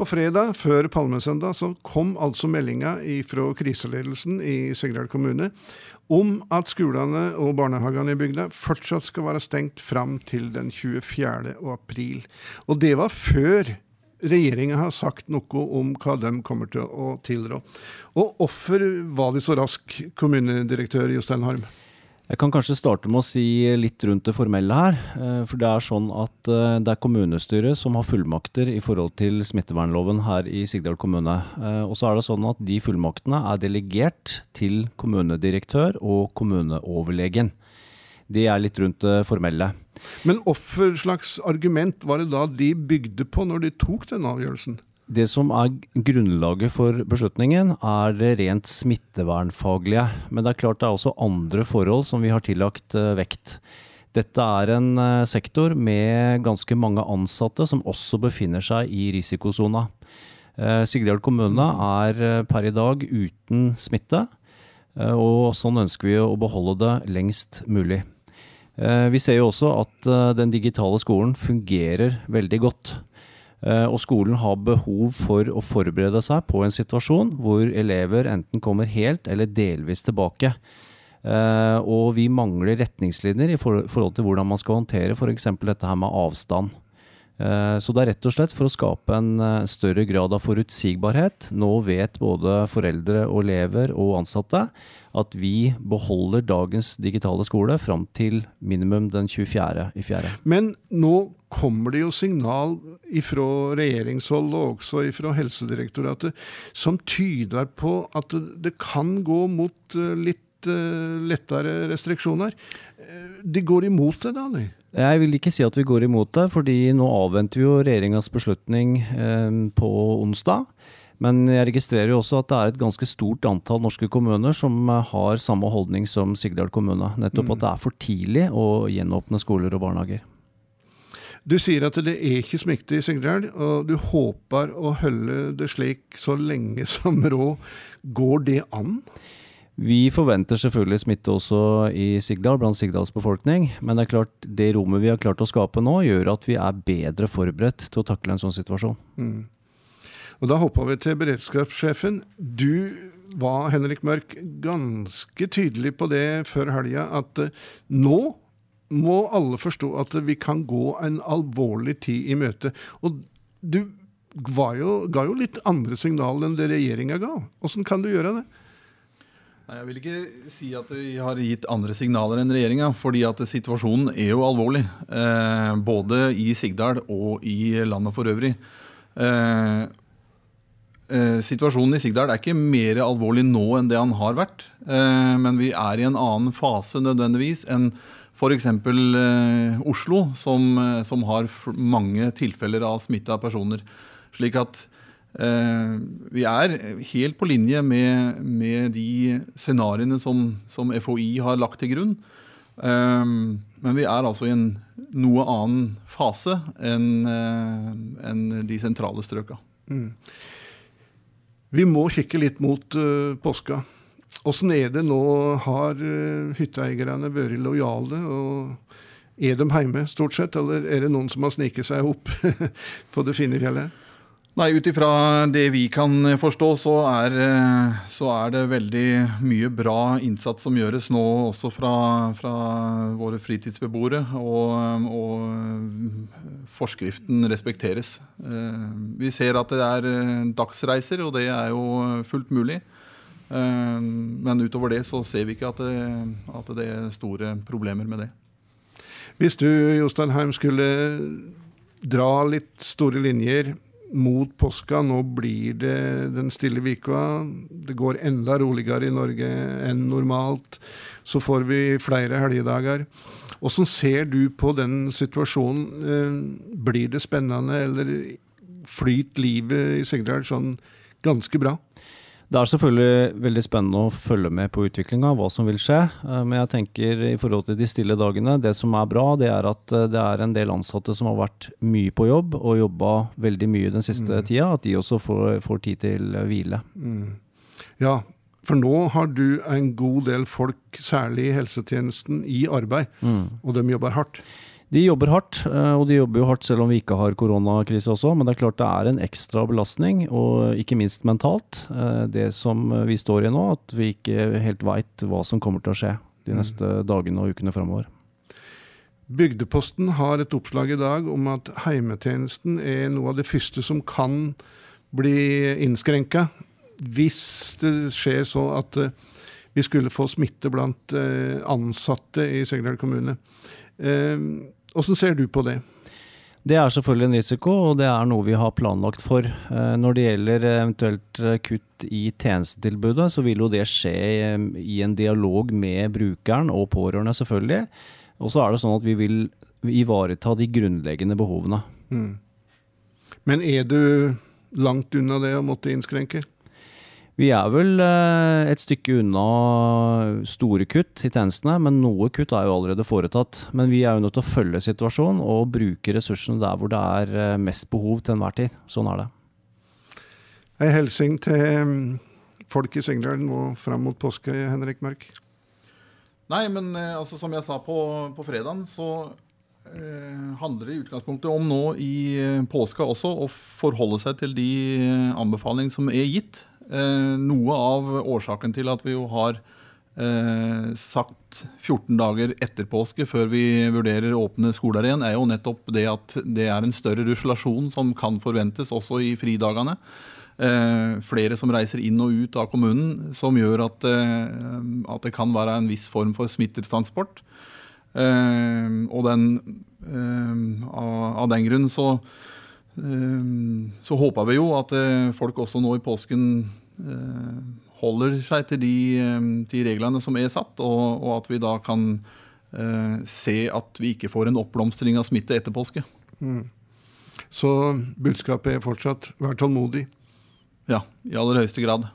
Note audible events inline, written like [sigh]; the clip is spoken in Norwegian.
På fredag, før Palmesøndag, så kom altså meldinga fra kriseledelsen i Sigdal kommune om at skolene og barnehagene i bygda fortsatt skal være stengt fram til den 24. april. Og det var før regjeringa har sagt noe om hva de kommer til å tilrå. Og hvorfor var de så rask, kommunedirektør Jostein Harm? Jeg kan kanskje starte med å si litt rundt det formelle her. Eh, for det er sånn at eh, det er kommunestyret som har fullmakter i forhold til smittevernloven her i Sigdal kommune. Eh, og så er det sånn at de fullmaktene er delegert til kommunedirektør og kommuneoverlegen. Det er litt rundt det formelle. Men hvilket slags argument var det da de bygde på når de tok denne avgjørelsen? Det som er grunnlaget for beslutningen, er det rent smittevernfaglige. Men det er klart det er også andre forhold som vi har tillagt uh, vekt. Dette er en uh, sektor med ganske mange ansatte som også befinner seg i risikosona. Uh, Sigdal kommune er per i dag uten smitte, og sånn ønsker vi å beholde det lengst mulig. Vi ser jo også at den digitale skolen fungerer veldig godt. Eh, og skolen har behov for å forberede seg på en situasjon hvor elever enten kommer helt eller delvis tilbake. Eh, og vi mangler retningslinjer i forhold til hvordan man skal håndtere f.eks. dette her med avstand. Eh, så det er rett og slett for å skape en større grad av forutsigbarhet. Nå vet både foreldre og elever og ansatte at vi beholder dagens digitale skole fram til minimum den 24. i fjerde. Men nå kommer det jo signal fra regjeringshold og også fra Helsedirektoratet som tyder på at det kan gå mot eh, litt eh, lettere restriksjoner. Eh, de går imot det, da? De? Jeg vil ikke si at vi går imot det, fordi nå avventer vi jo regjeringas beslutning på onsdag. Men jeg registrerer jo også at det er et ganske stort antall norske kommuner som eh, har samme holdning som Sigdal kommune. Nettopp mm. at det er for tidlig å gjenåpne skoler og barnehager. Du sier at det er ikke smitte i Sigdal, og du håper å holde det slik så lenge som råd. Går det an? Vi forventer selvfølgelig smitte også i Sigdal, blant Sigdals befolkning. Men det er klart, det rommet vi har klart å skape nå, gjør at vi er bedre forberedt til å takle en sånn situasjon. Mm. Og Da hoppa vi til beredskapssjefen. Du var, Henrik Mørk, ganske tydelig på det før helga, at uh, nå må alle forstå at vi kan gå en alvorlig tid i møte. Og du jo, ga jo litt andre signal enn det regjeringa ga. Åssen kan du gjøre det? Nei, Jeg vil ikke si at vi har gitt andre signaler enn regjeringa, fordi at situasjonen er jo alvorlig. Eh, både i Sigdal og i landet for øvrig. Eh, Eh, situasjonen i Sigdal er ikke mer alvorlig nå enn det han har vært. Eh, men vi er i en annen fase nødvendigvis enn f.eks. Eh, Oslo, som, eh, som, har mange tilfeller av smitta personer. Slik at vi er helt på linje med, med de scenarioene som, som, FHI har lagt til grunn. Eh, men vi er altså i en noe annen fase enn en de sentrale strøka. Mm. Vi må kikke litt mot uh, påska. Åssen er det nå? Har uh, hytteeierne vært lojale? og Er de hjemme, stort sett, eller er det noen som har sniket seg opp [laughs] på det fine fjellet? Nei, ut ifra det vi kan forstå, så er, eh, så er, det veldig mye bra innsats som gjøres nå også fra, fra våre fritidsbeboere. Og, og, forskriften respekteres. Eh, vi ser at det er eh, dagsreiser, og det er jo fullt mulig. Men utover det så ser vi ikke at det, at det er store problemer med det. Hvis du Jostein Heim, skulle dra litt store linjer mot påska. Nå blir det den stille vika. Det går enda roligere i Norge enn normalt. Så får vi flere helgedager. Åssen ser du på den situasjonen? Eh, blir det spennende, eller flyter livet i Sigdal sånn ganske bra? Det er selvfølgelig veldig spennende å følge med på utviklinga, hva som vil skje. Eh, men jeg tenker i forhold til de stille dagene, det som er bra, det er at eh, det er en del ansatte som har vært mye på jobb og jobba veldig mye den siste mm. tida. At de også får, får tid til hvile. Mm. Ja, for nå har du en god del folk, særlig i helsetjenesten, i arbeid. Mm. Og de jobber hardt. De jobber hardt, eh, og de jobber jo hardt selv om vi ikke har koronakrise også. Men det er klart det er en ekstra belastning, og ikke minst mentalt. Eh, det som vi står i nå, at vi ikke helt veit hva som kommer til å skje de mm. neste dagene og ukene framover. Bygdeposten har et oppslag i dag om at heimetjenesten er noe av det første som kan bli innskrenka hvis det skjer så at vi skulle få smitte blant ansatte i Segdal kommune. Hvordan ser du på det? Det er selvfølgelig en risiko, og det er noe vi har planlagt for. Eh, når det gjelder eventuelt eh, kutt i tjenestetilbudet, så vil jo det skje i en dialog med brukeren og pårørende, selvfølgelig. Og så er det sånn at vi vil ivareta de grunnleggende behovene. Mm. Men er du langt unna det å måtte innskrenke? Vi er vel eh, et stykke unna store kutt i tjenestene, men noe kutt er jo allerede foretatt. Men vi er jo nødt til å følge situasjonen og bruke ressursene der hvor det er eh, mest behov til enhver tid. Sånn er det. Ei hilsen til mm, folk i Sengdal nå fram mot påske, Henrik Mørk? Nei, men eh, altså, som jeg sa på, på fredagen, så eh, handler det i utgangspunktet om nå i påska også å forholde seg til de anbefalingene som er gitt. Eh, noe av årsaken til at vi jo har eh, sagt 14 dager etter påske før vi vurderer åpne skoler igjen, er jo nettopp det at det er en større ruslasjon som kan forventes også i fridagene. Eh, flere som reiser inn og ut av kommunen, som gjør at, at det kan være en viss form for smittetransport. Og den, av, den grunn så så håper vi jo at folk også nå i påsken Eh, holder seg til de, eh, de, reglene som er satt, og, og, at vi da kan uh, se at vi ikke får en oppblomstring av smitte etter påske. Mm. Så budskapet er fortsatt vær tålmodig? Ja, i aller høyeste grad.